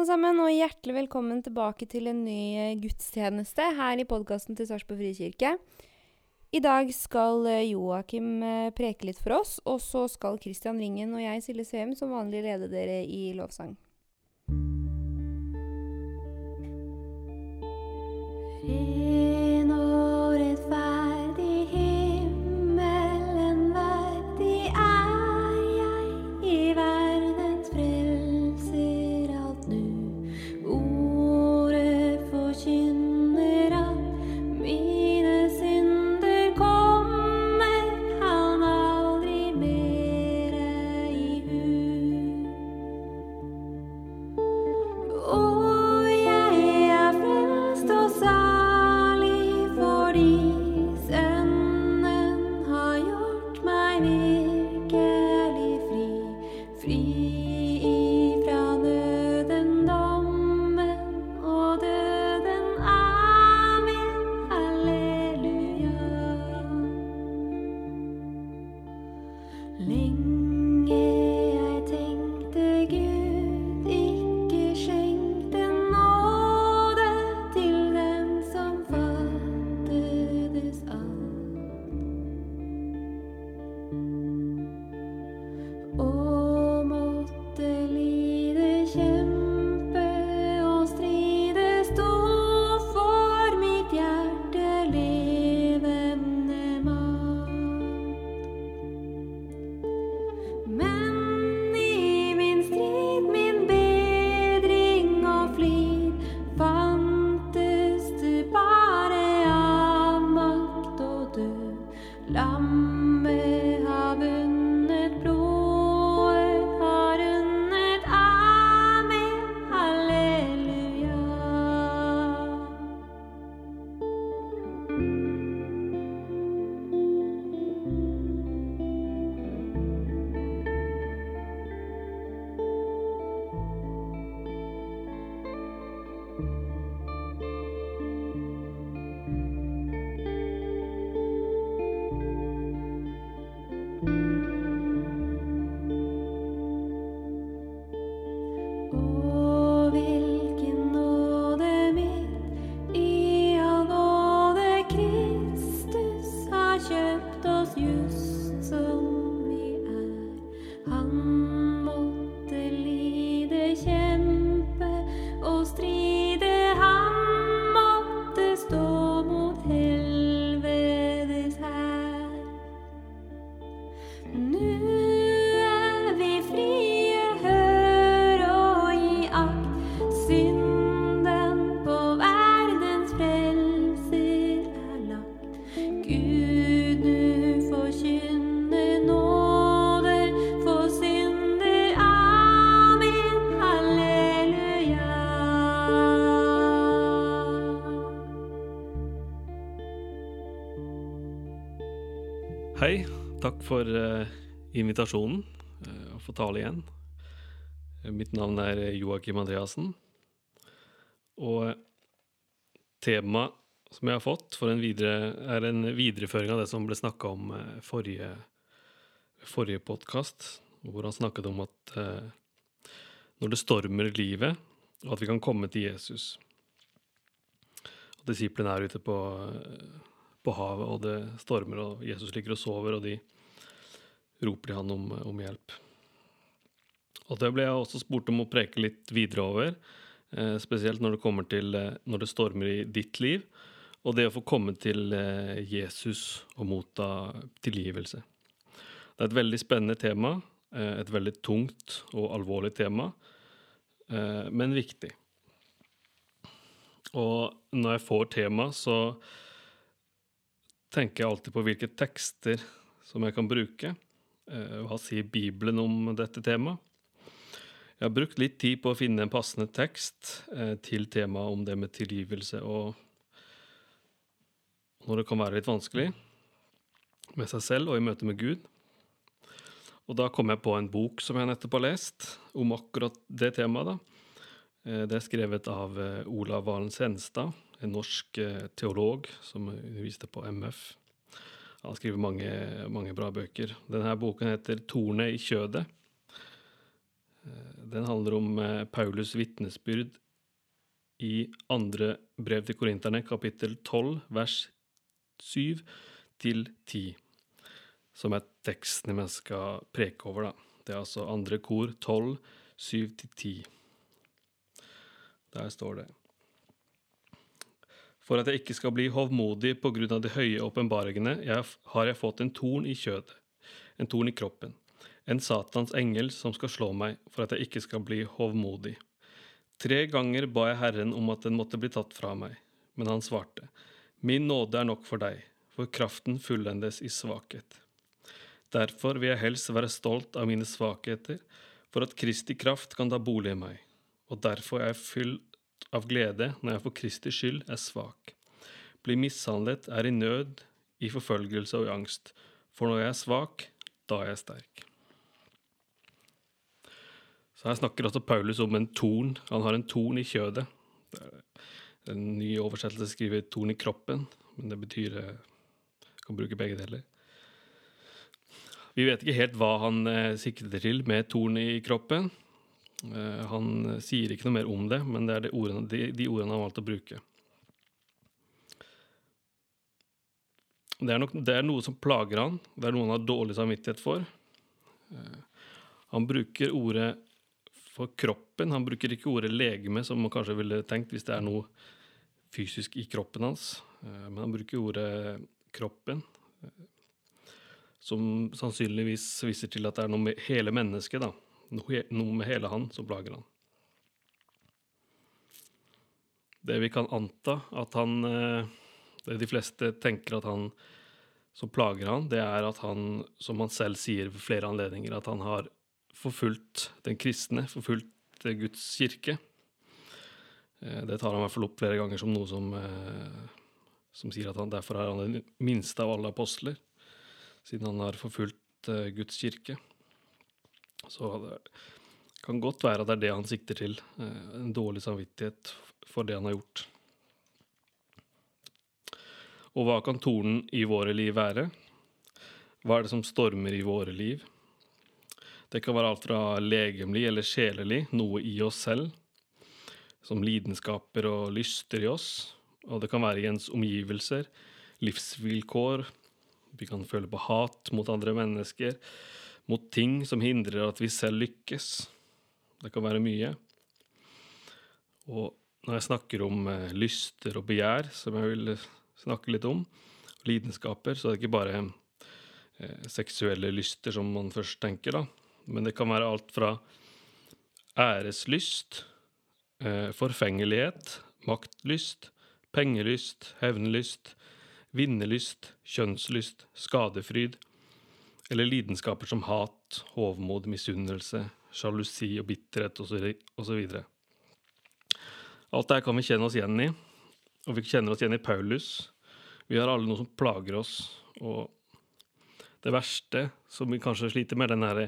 alle sammen, og hjertelig velkommen tilbake til en ny eh, gudstjeneste her i podkasten til Sarpsborg Frikirke. I dag skal eh, Joakim eh, preke litt for oss, og så skal Christian Ringen og jeg, Silje Sveum, som vanlig lede dere i lovsang. Ren for uh, invitasjonen uh, å få tale igjen. Eh, Mitt navn er Joakim Andreassen. Og temaet som jeg har fått, for en videre, er en videreføring av det som ble snakka om forrige, forrige podkast, hvor han snakket om at uh, når det stormer livet, at vi kan komme til Jesus. Og disiplene er ute på på havet, og det stormer, og Jesus ligger og sover, og de roper de han om, om hjelp. Og det ble jeg også spurt om å preke litt videre over, eh, spesielt når det kommer til eh, når det stormer i ditt liv, og det å få komme til eh, Jesus og motta tilgivelse. Det er et veldig spennende tema, et veldig tungt og alvorlig tema, men viktig. Og når jeg får tema, så tenker jeg alltid på hvilke tekster som jeg kan bruke. Eh, Hva sier Bibelen om dette temaet? Jeg har brukt litt tid på å finne en passende tekst eh, til temaet om det med tilgivelse, og når det kan være litt vanskelig med seg selv og i møte med Gud. Og da kom jeg på en bok som jeg nettopp har lest, om akkurat det temaet. da. Eh, Det er skrevet av eh, Olav Valen Senstad, en norsk eh, teolog som underviste på MF. Han skriver mange, mange bra bøker. Denne boken heter 'Tornet i kjødet'. Den handler om eh, Paulus' vitnesbyrd i andre brev til korinterne, kapittel 12, vers 7 til 10, som er teksten vi skal preke over, da. Det er altså andre kor 12, 7 til 10. Der står det. For at jeg ikke skal bli hovmodig på grunn av de høye åpenbaringene, har jeg fått en torn i kjødet, en torn i kroppen, en Satans engel som skal slå meg for at jeg ikke skal bli hovmodig. Tre ganger ba jeg Herren om at den måtte bli tatt fra meg, men han svarte, Min nåde er nok for deg, for kraften fullendes i svakhet. Derfor vil jeg helst være stolt av mine svakheter, for at Kristi kraft kan ta bolig i meg, og derfor er jeg fylt av glede når jeg for Kristi skyld er svak. Blir mishandlet, er i nød, i forfølgelse og i angst, for når jeg er svak, da er jeg sterk. Så her snakker også Paulus om en torn. Han har en torn i kjødet. Det En ny oversettelse skriver 'torn i kroppen', men det betyr Jeg Kan bruke begge deler. Vi vet ikke helt hva han eh, sikter til med torn i kroppen. Eh, han sier ikke noe mer om det, men det er de ordene, de, de ordene han har valgt å bruke. Det er, nok, det er noe som plager han, det er noe han har dårlig samvittighet for. Eh, Han bruker ordet for kroppen, han bruker ikke ordet legeme, som man kanskje ville tenkt hvis det er noe fysisk i kroppen hans. Eh, Men han bruker ordet kroppen, som sannsynligvis viser til at det er noe med hele mennesket, da. Noe, med hele han som plager han. Det vi kan anta at han eh, Det de fleste tenker at han som plager han, det er at han, som han selv sier ved flere anledninger, at han har forfulgt den kristne, forfulgt Guds kirke. Eh, Det tar han i hvert fall opp flere ganger som noe som, eh, som sier at han derfor er han den minste av alle apostler, siden han har forfulgt Guds kirke. Så det kan godt være at det er det han sikter til. eh, En dårlig samvittighet for det han har gjort. Og hva kan tornen i våre liv være? Hva er det som stormer i våre liv? Det kan være alt fra legemlig eller sjelelig, noe i oss selv, som lidenskaper og lyster i oss. Og det kan være i ens omgivelser, livsvilkår. Vi kan føle på hat mot andre mennesker, mot ting som hindrer at vi selv lykkes. Det kan være mye. Og når jeg snakker om eh, lyster og begjær, som jeg vil snakke litt om, og lidenskaper, så er det ikke bare eh, seksuelle lyster som man først tenker, da. Men det kan være alt fra æreslyst, eh, forfengelighet, maktlyst, pengelyst, hevnlyst, vinnerlyst, kjønnslyst, skadefryd, eller lidenskaper som hat, hovmod, misunnelse, sjalusi og bitterhet osv. Alt dette kan vi kjenne oss igjen i, og vi kjenner oss igjen i Paulus. Vi har alle noe som plager oss, og det verste som vi kanskje sliter med, den her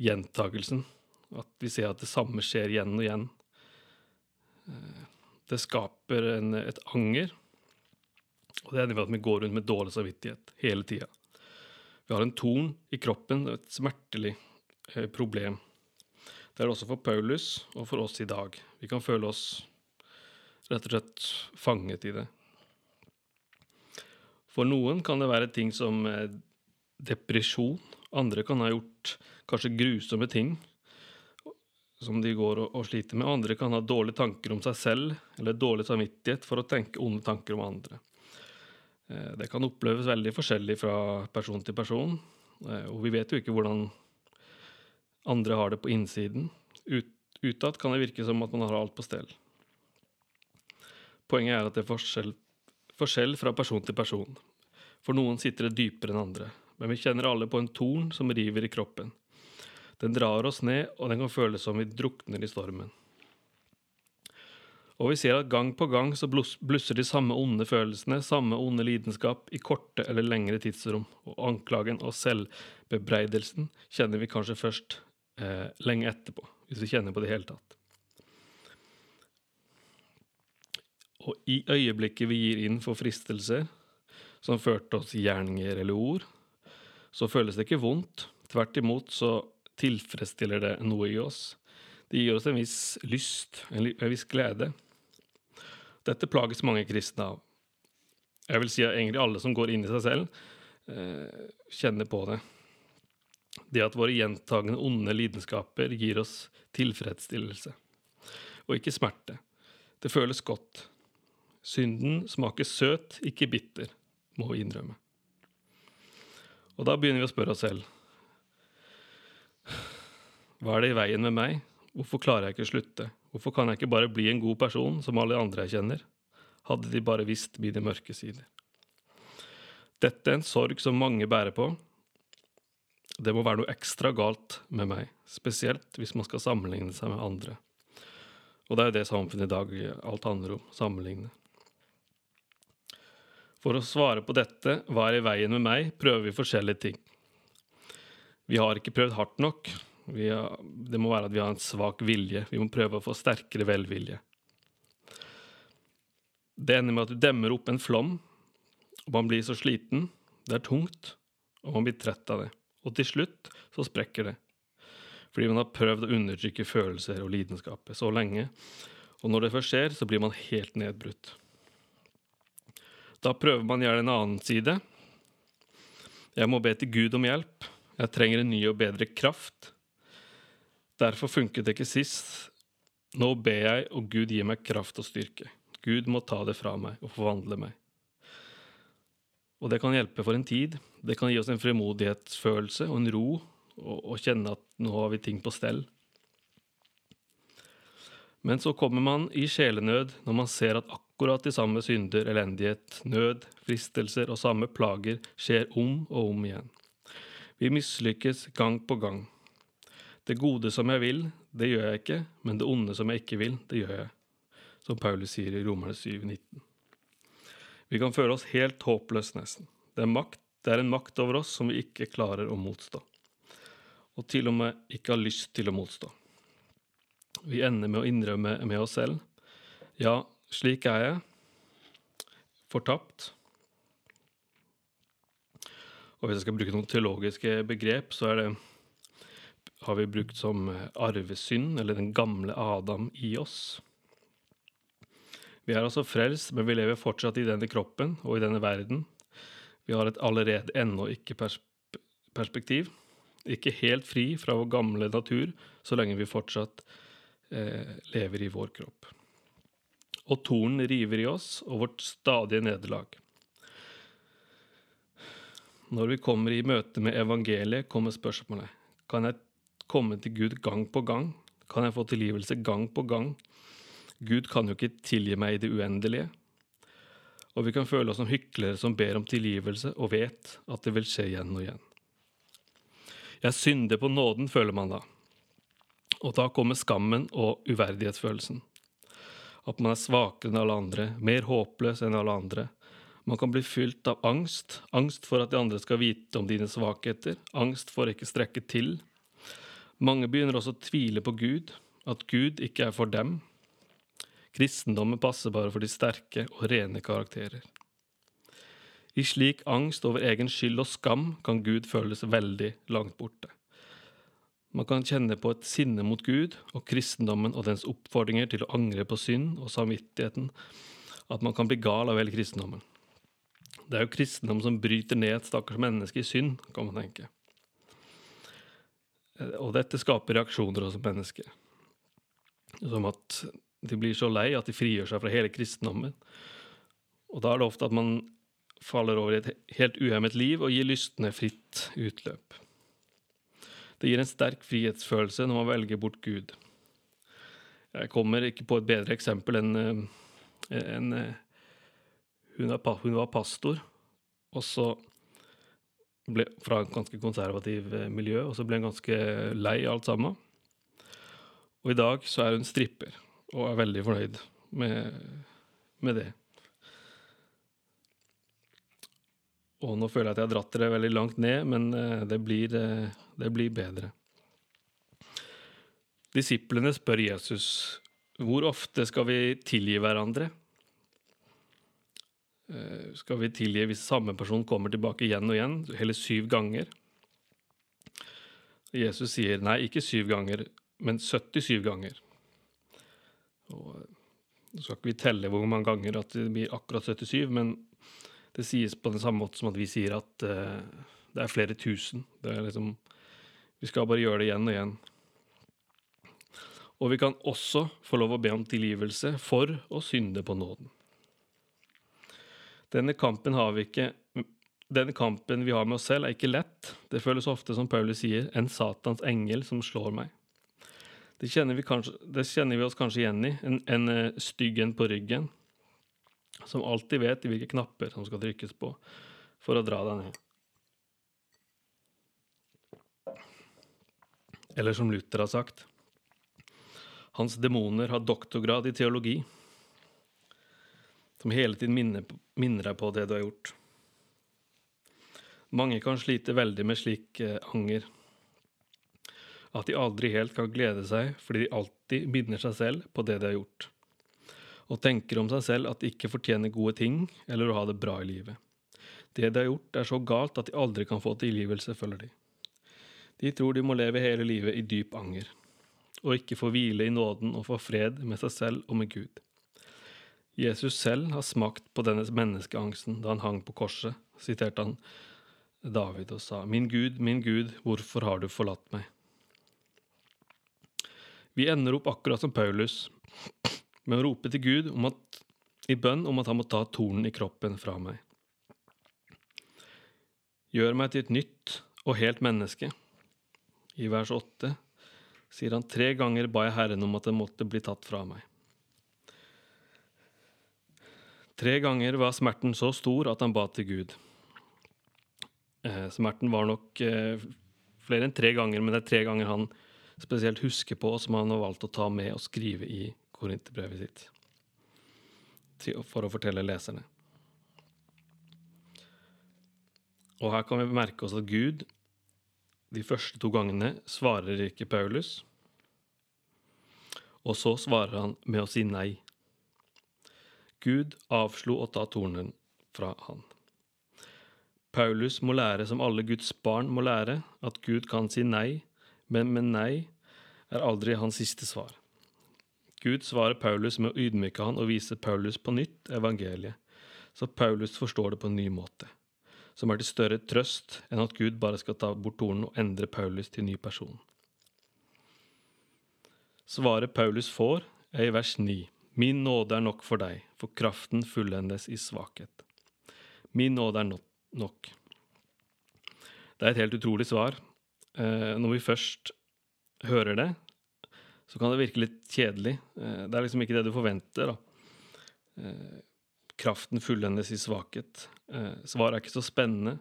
gjentagelsen. At vi ser at det samme skjer igjen og igjen. Eh, Det skaper en, et anger, og det ender med at vi går rundt med dårlig samvittighet hele tida. Vi har en torn i kroppen, et smertelig eh, problem. Det er det også for Paulus og for oss i dag. Vi kan føle oss rett og slett fanget i det. For noen kan det være ting som eh, depresjon. Andre kan ha gjort kanskje grusomme ting som de går og sliter med. Andre kan ha dårlige tanker om seg selv eller dårlig samvittighet for å tenke onde tanker om andre. Eh, Det kan oppleves veldig forskjellig fra person til person, eh, og vi vet jo ikke hvordan andre har det på innsiden. Ut, utad kan det virke som at man har alt på stell. Poenget er at det er forskjell, forskjell fra person til person. For noen sitter det dypere enn andre, men vi kjenner alle på en torn som river i kroppen. Den drar oss ned, og den kan føles som vi drukner i stormen. Og vi ser at gang på gang så blusser de samme onde følelsene, samme onde lidenskap, i korte eller lengre tidsrom. Og anklagen og selvbebreidelsen kjenner vi kanskje først eh, lenge etterpå, hvis vi kjenner på det i hele tatt. Og i øyeblikket vi gir inn for fristelser som førte oss gjerninger eller ord, så føles det ikke vondt. Tvert imot så tilfredsstiller det noe i oss. Det gir oss en viss lyst, en viss glede. Dette plages mange kristne av. Jeg vil si at egentlig alle som går inn i seg selv, eh, kjenner på det. Det at våre gjentagende onde lidenskaper gir oss tilfredsstillelse, og ikke smerte. Det føles godt. Synden smaker søt, ikke bitter, må vi innrømme. Og da begynner vi å spørre oss selv. Hva er det i veien med meg? Hvorfor klarer jeg ikke å slutte? Hvorfor kan jeg ikke bare bli en god person som alle andre jeg kjenner? Hadde de bare visst mine mørke sider. Dette er en sorg som mange bærer på. Det må være noe ekstra galt med meg, spesielt hvis man skal sammenligne seg med andre. Og det er jo det samfunnet i dag alt handler om, sammenligne. For å svare på dette, hva er i veien med meg, prøver vi forskjellige ting. Vi har ikke prøvd hardt nok. Har, det må være at vi har en svak vilje. Vi må prøve å få sterkere velvilje. Det ender med at du demmer opp en flom, og man blir så sliten. Det er tungt, og man blir trett av det. Og til slutt så sprekker det. Fordi man har prøvd å undertrykke følelser og lidenskaper så lenge. Og når det først skjer, så blir man helt nedbrutt. Da prøver man gjerne en annen side. Jeg må be til Gud om hjelp. Jeg trenger en ny og bedre kraft. Derfor funket det ikke sist. Nå ber jeg, og Gud gir meg kraft og styrke. Gud må ta det fra meg og forvandle meg. Og det kan hjelpe for en tid. Det kan gi oss en frimodighetsfølelse og en ro, og, kjenne at nå har vi ting på stell. Men så kommer man i sjelenød når man ser at akkurat de samme synder, elendighet, nød, fristelser og samme plager skjer om og om igjen. Vi mislykkes gang på gang. Det gode som jeg vil, det gjør jeg ikke, men det onde som jeg ikke vil, det gjør jeg. Som Paulus sier i Romerne 7, 19. Vi kan føle oss helt håpløse, nesten. Det er, makt, det er en makt over oss som vi ikke klarer å motstå. Og til og med ikke har lyst til å motstå. Vi ender med å innrømme med oss selv ja, slik er jeg. Fortapt. Og hvis jeg skal bruke noen teologiske begrep, så er det har vi brukt som arvesynd, eller den gamle Adam i oss. Vi er altså frelst, men vi lever fortsatt i denne kroppen og i denne verden. Vi har et allerede ennå ikke-perspektiv, Ikke helt fri fra vår gamle natur, så lenge vi fortsatt eh, lever i vår kropp. Og tornen river i oss og vårt stadige nederlag. Når vi kommer i møte med evangeliet, kommer spørsmålet kan jeg komme til Gud gang på gang? Kan jeg få tilgivelse gang på gang? Gud kan jo ikke tilgi meg i det uendelige. Og vi kan føle oss som hyklere som ber om tilgivelse og vet at det vil skje igjen og igjen. Jeg synder på nåden, føler man da. Og da kommer skammen og uverdighetsfølelsen. At man er svakere enn alle andre, mer håpløs enn alle andre. Man kan bli fylt av angst, angst for at de andre skal vite om dine svakheter, angst for å ikke strekke til. Mange begynner også å tvile på Gud, at Gud ikke er for dem. Kristendommen passer bare for de sterke og rene karakterer. I slik angst over egen skyld og skam kan Gud føles veldig langt borte. Man kan kjenne på et sinne mot Gud og kristendommen og dens oppfordringer til å angre på synd og samvittigheten, at man kan bli gal av hele kristendommen. Det er jo kristendom som bryter ned et stakkars menneske i synd, kan man tenke. Og dette skaper reaksjoner hos mennesker. Som at de blir så lei at de frigjør seg fra hele kristendommen. Og da er det ofte at man faller over i et helt uhemmet liv og gir lystne fritt utløp. Det gir en sterk frihetsfølelse når man velger bort Gud. Jeg kommer ikke på et bedre eksempel enn en, en, hun, hun, var pastor, og så ble, fra et ganske konservativ miljø, og så ble hun ganske lei alt sammen. Og i dag så er hun stripper, og er veldig fornøyd med, med det. Og nå føler jeg at jeg har dratt dere veldig langt ned, men det blir, det blir bedre. Disiplene spør Jesus hvor ofte skal vi tilgi hverandre? Skal vi tilgi hvis samme person kommer tilbake igjen og igjen, hele syv ganger? Jesus sier nei, ikke syv ganger, men 77 ganger. Og Nå skal ikke vi telle hvor mange ganger at det blir akkurat 77, men det sies på den samme måte som at vi sier at uh, det er flere tusen. Det er liksom Vi skal bare gjøre det igjen og igjen. Og vi kan også få lov å be om tilgivelse for å synde på nåden. Denne kampen ikke Denne kampen vi har med oss selv, er ikke lett. Det føles ofte, som Paulus sier, en Satans engel som slår meg. Det kjenner vi, kanskje, det kjenner vi oss kanskje igjen i. En, en eh, stygg en på ryggen som alltid vet hvilke knapper som skal trykkes på for å dra deg ned. Eller som Luther har sagt Hans demoner har doktorgrad i teologi, som hele tiden minner, minner deg på det du har gjort. Mange kan slite veldig med slik eh, anger. At de aldri helt kan glede seg fordi de alltid minner seg selv på det de har gjort. Og tenker om seg selv at de ikke fortjener gode ting eller å ha det bra i livet. Det de har gjort, er så galt at de aldri kan få tilgivelse, føler de. De tror de må leve hele livet i dyp anger, og ikke få hvile i nåden og få fred med seg selv og med Gud. Jesus selv har smakt på denne menneskeangsten da han hang på korset, siterte han David og sa, Min Gud, min Gud, hvorfor har du forlatt meg? Vi ender opp akkurat som Paulus, med å rope til Gud at, i bønn om at han må ta tornen i kroppen fra meg. Gjør meg til et nytt og helt menneske. I vers åtte sier han tre ganger ba jeg Herren om at den måtte bli tatt fra meg. Tre ganger var smerten så stor at han ba til Gud. Eh, smerten var nok eh, flere enn tre ganger, men det er tre ganger han spesielt husker på, som han har valgt å ta med og skrive i Korinterbrevet sitt. For å fortelle leserne. Og her kan vi merke oss at Gud de første to gangene svarer ikke Paulus, og så svarer han med å si nei. Gud avslo å ta tornen fra han. Paulus må lære, som alle Guds barn må lære, at Gud kan si nei, men med nei er aldri hans siste svar. Gud svarer Paulus med å ydmyke han og vise Paulus på nytt evangeliet, så Paulus forstår det på en ny måte, som er til større trøst enn at Gud bare skal ta bort tornen og endre Paulus til ny person. Svaret Paulus får, er i vers 9. Min nåde er nok for deg, for kraften fullendes i svakhet. Min nåde er nok. Det er et helt utrolig svar. Eh, når vi først hører det, så kan det virke litt kjedelig. Eh, det er liksom ikke det du forventer. da. Eh, kraften fullendes i svakhet. Svaret er ikke så spennende,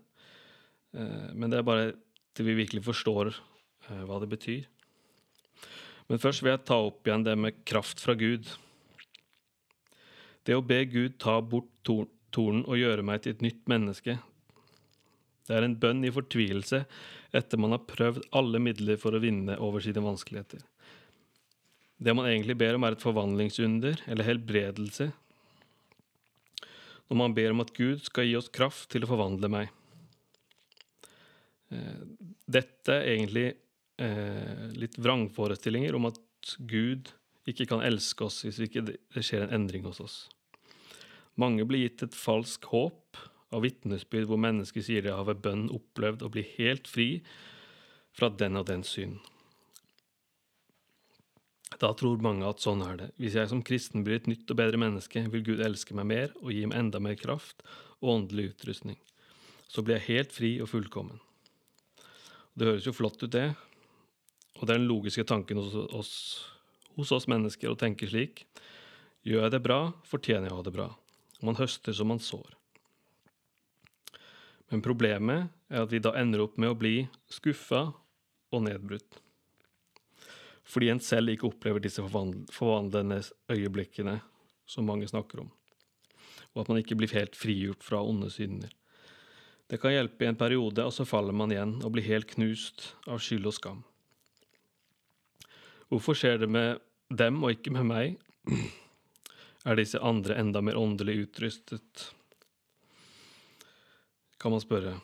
men det er bare til vi virkelig forstår hva det betyr. Men først vil jeg ta opp igjen det med kraft fra Gud. Det å be Gud ta bort tor tornen og gjøre meg til et nytt menneske, det er en bønn i fortvilelse etter man har prøvd alle midler for å vinne over sine vanskeligheter. Det man egentlig ber om, er et forvandlingsunder eller helbredelse. Når man ber om at Gud skal gi oss kraft til å forvandle meg. Eh, dette er egentlig eh, litt vrangforestillinger om at Gud ikke kan elske oss hvis ikke det skjer en endring hos oss. Mange blir gitt et falsk håp av vitnesbyrd hvor mennesker sier de har ved bønn opplevd å bli helt fri fra den og den synd. Da tror mange at sånn er det. Hvis jeg som kristen blir et nytt og bedre menneske, vil Gud elske meg mer og gi meg enda mer kraft og åndelig utrustning. Så blir jeg helt fri og fullkommen. Det høres jo flott ut, det. Og det er den logiske tanken hos oss, hos oss mennesker å tenke slik. Gjør jeg det bra, fortjener jeg å ha det bra. Man høster som man sår. Men problemet er at vi da ender opp med å bli skuffa og nedbrutt. Fordi en selv ikke opplever disse forvandlende øyeblikkene som mange snakker om. Og at man ikke blir helt frigjort fra onde synder. Det kan hjelpe i en periode, og så faller man igjen og blir helt knust av skyld og skam. Hvorfor skjer det med dem og ikke med meg? Er disse andre enda mer åndelig utrustet? Kan man spørre.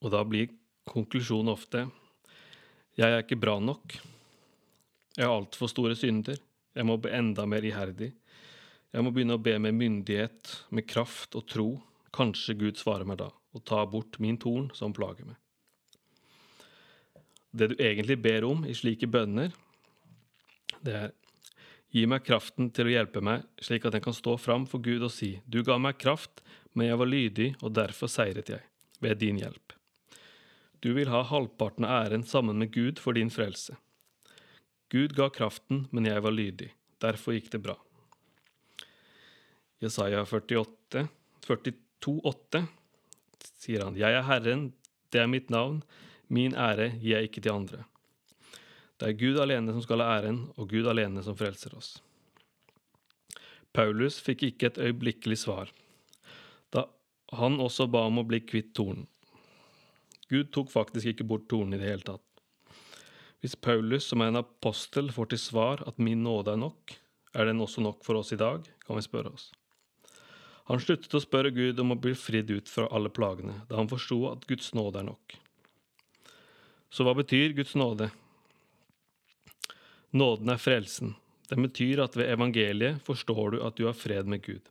Og da blir konklusjonen ofte jeg er ikke bra nok, Jeg har altfor store synder. Jeg må bli enda mer iherdig. Jeg må begynne å be med myndighet, med kraft og tro. Kanskje Gud svarer meg da, og tar bort min torn som plager meg. Det du egentlig ber om i slike bønner, det er Gi meg kraften til å hjelpe meg, slik at jeg kan stå fram for Gud og si, Du ga meg kraft, men jeg var lydig, og derfor seiret jeg, ved din hjelp. Du vil ha halvparten av æren sammen med Gud for din frelse. Gud ga kraften, men jeg var lydig. Derfor gikk det bra. Jesaja 48, 42, 8, sier han, Jeg er Herren, det er mitt navn, min ære gir jeg ikke til andre. Det er Gud alene som skal ha æren, og Gud alene som frelser oss. Paulus fikk ikke et øyeblikkelig svar, da han også ba om å bli kvitt tornen. Gud tok faktisk ikke bort tornen i det hele tatt. Hvis Paulus, som er en apostel, får til svar at min nåde er nok, er den også nok for oss i dag, kan vi spørre oss. Han sluttet å spørre Gud om å bli fridd ut fra alle plagene, da han forsto at Guds nåde er nok. Så hva betyr Guds nåde? Nåden er frelsen. Den betyr at ved evangeliet forstår du at du har fred med Gud.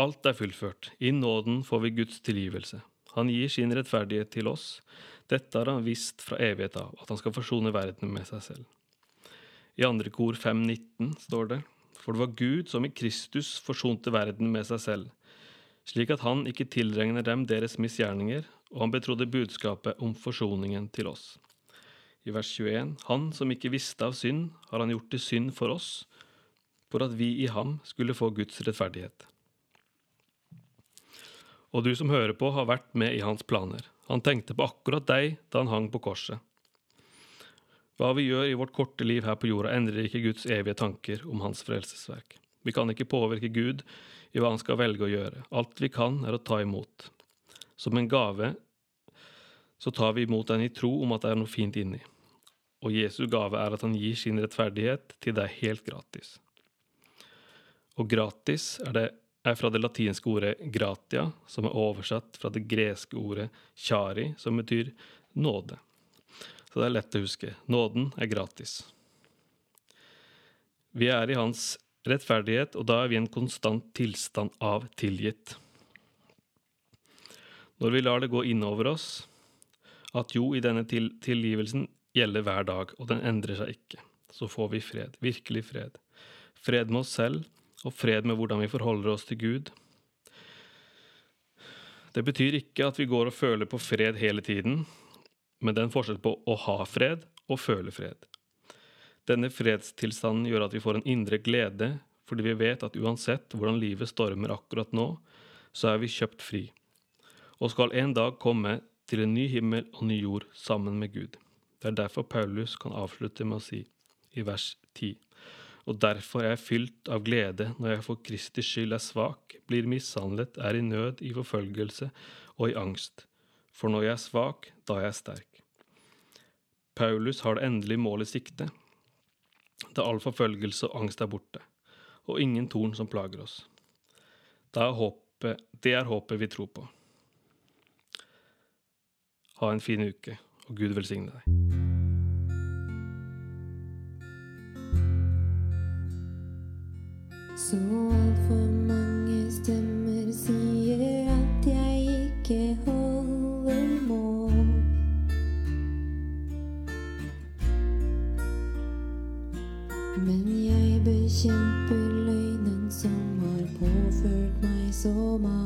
Alt er fullført. I nåden får vi Guds tilgivelse. Han gir sin rettferdighet til oss. Dette har han visst fra evighet av, at han skal forsone verden med seg selv. I andre kor 5.19 står det, for det var Gud som i Kristus forsonte verden med seg selv, slik at han ikke tilregner dem deres misgjerninger, og han betrodde budskapet om forsoningen til oss. I vers 21, Han som ikke visste av synd, har han gjort til synd for oss, for at vi i ham skulle få Guds rettferdighet. Og du som hører på, har vært med i hans planer. Han tenkte på akkurat deg da han hang på korset. Hva vi gjør i vårt korte liv her på jorda, endrer ikke Guds evige tanker om hans frelsesverk. Vi kan ikke påvirke Gud i hva han skal velge å gjøre. Alt vi kan, er å ta imot. Som en gave så tar vi imot den i tro om at det er noe fint inni. Og Jesu gave er at han gir sin rettferdighet til deg helt gratis. Og gratis er det er fra det latinske ordet gratia, som er oversatt fra det greske ordet chari, som betyr nåde. Så det er lett å huske. Nåden er gratis. Vi er i hans rettferdighet, og da er vi i en konstant tilstand av tilgitt. Når vi lar det gå innover oss at jo, i denne til tilgivelsen gjelder hver dag, og den endrer seg ikke, så får vi fred, virkelig fred. Fred med oss selv, og fred med hvordan vi forholder oss til Gud. Det betyr ikke at vi går og føler på fred hele tiden, men det er en forskjell på å ha fred og føle fred. Denne fredstilstanden gjør at vi får en indre glede, fordi vi vet at uansett hvordan livet stormer akkurat nå, så er vi kjøpt fri, og skal en dag komme til en ny himmel og ny jord sammen med Gud. Det er derfor Paulus kan avslutte med å si i vers 10 og derfor er jeg fylt av glede når jeg for Kristi skyld er svak, blir mishandlet, er i nød, i forfølgelse og i angst. For når jeg er svak, da er jeg sterk. Paulus har det endelige målet i sikte, da all forfølgelse og angst er borte, og ingen torn som plager oss. Er håpet, det er håpet vi tror på. Ha en fin uke, og Gud velsigne deg. Så altfor mange stemmer sier at jeg ikke holder mål. Men jeg bekjemper løgnen som har påført meg så mange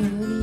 Mooney.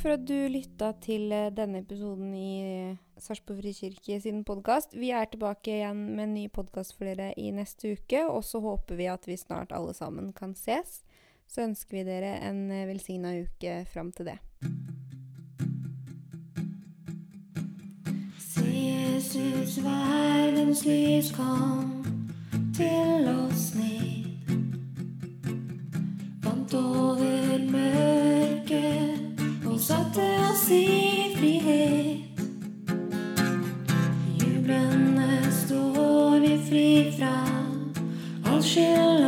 for at du lytta til eh, denne episoden i eh, Sarpsborg frikirke sin podkast. Vi er tilbake igjen med en ny podkast for dere i neste uke, og så håper vi at vi snart alle sammen kan ses. Så ønsker vi dere en eh, velsigna uke fram til det. Se Jesus, verdens lys, kom til oss ned. Vant over mørket kaste oss i frihet. Jublende står vi fri fra all skyld.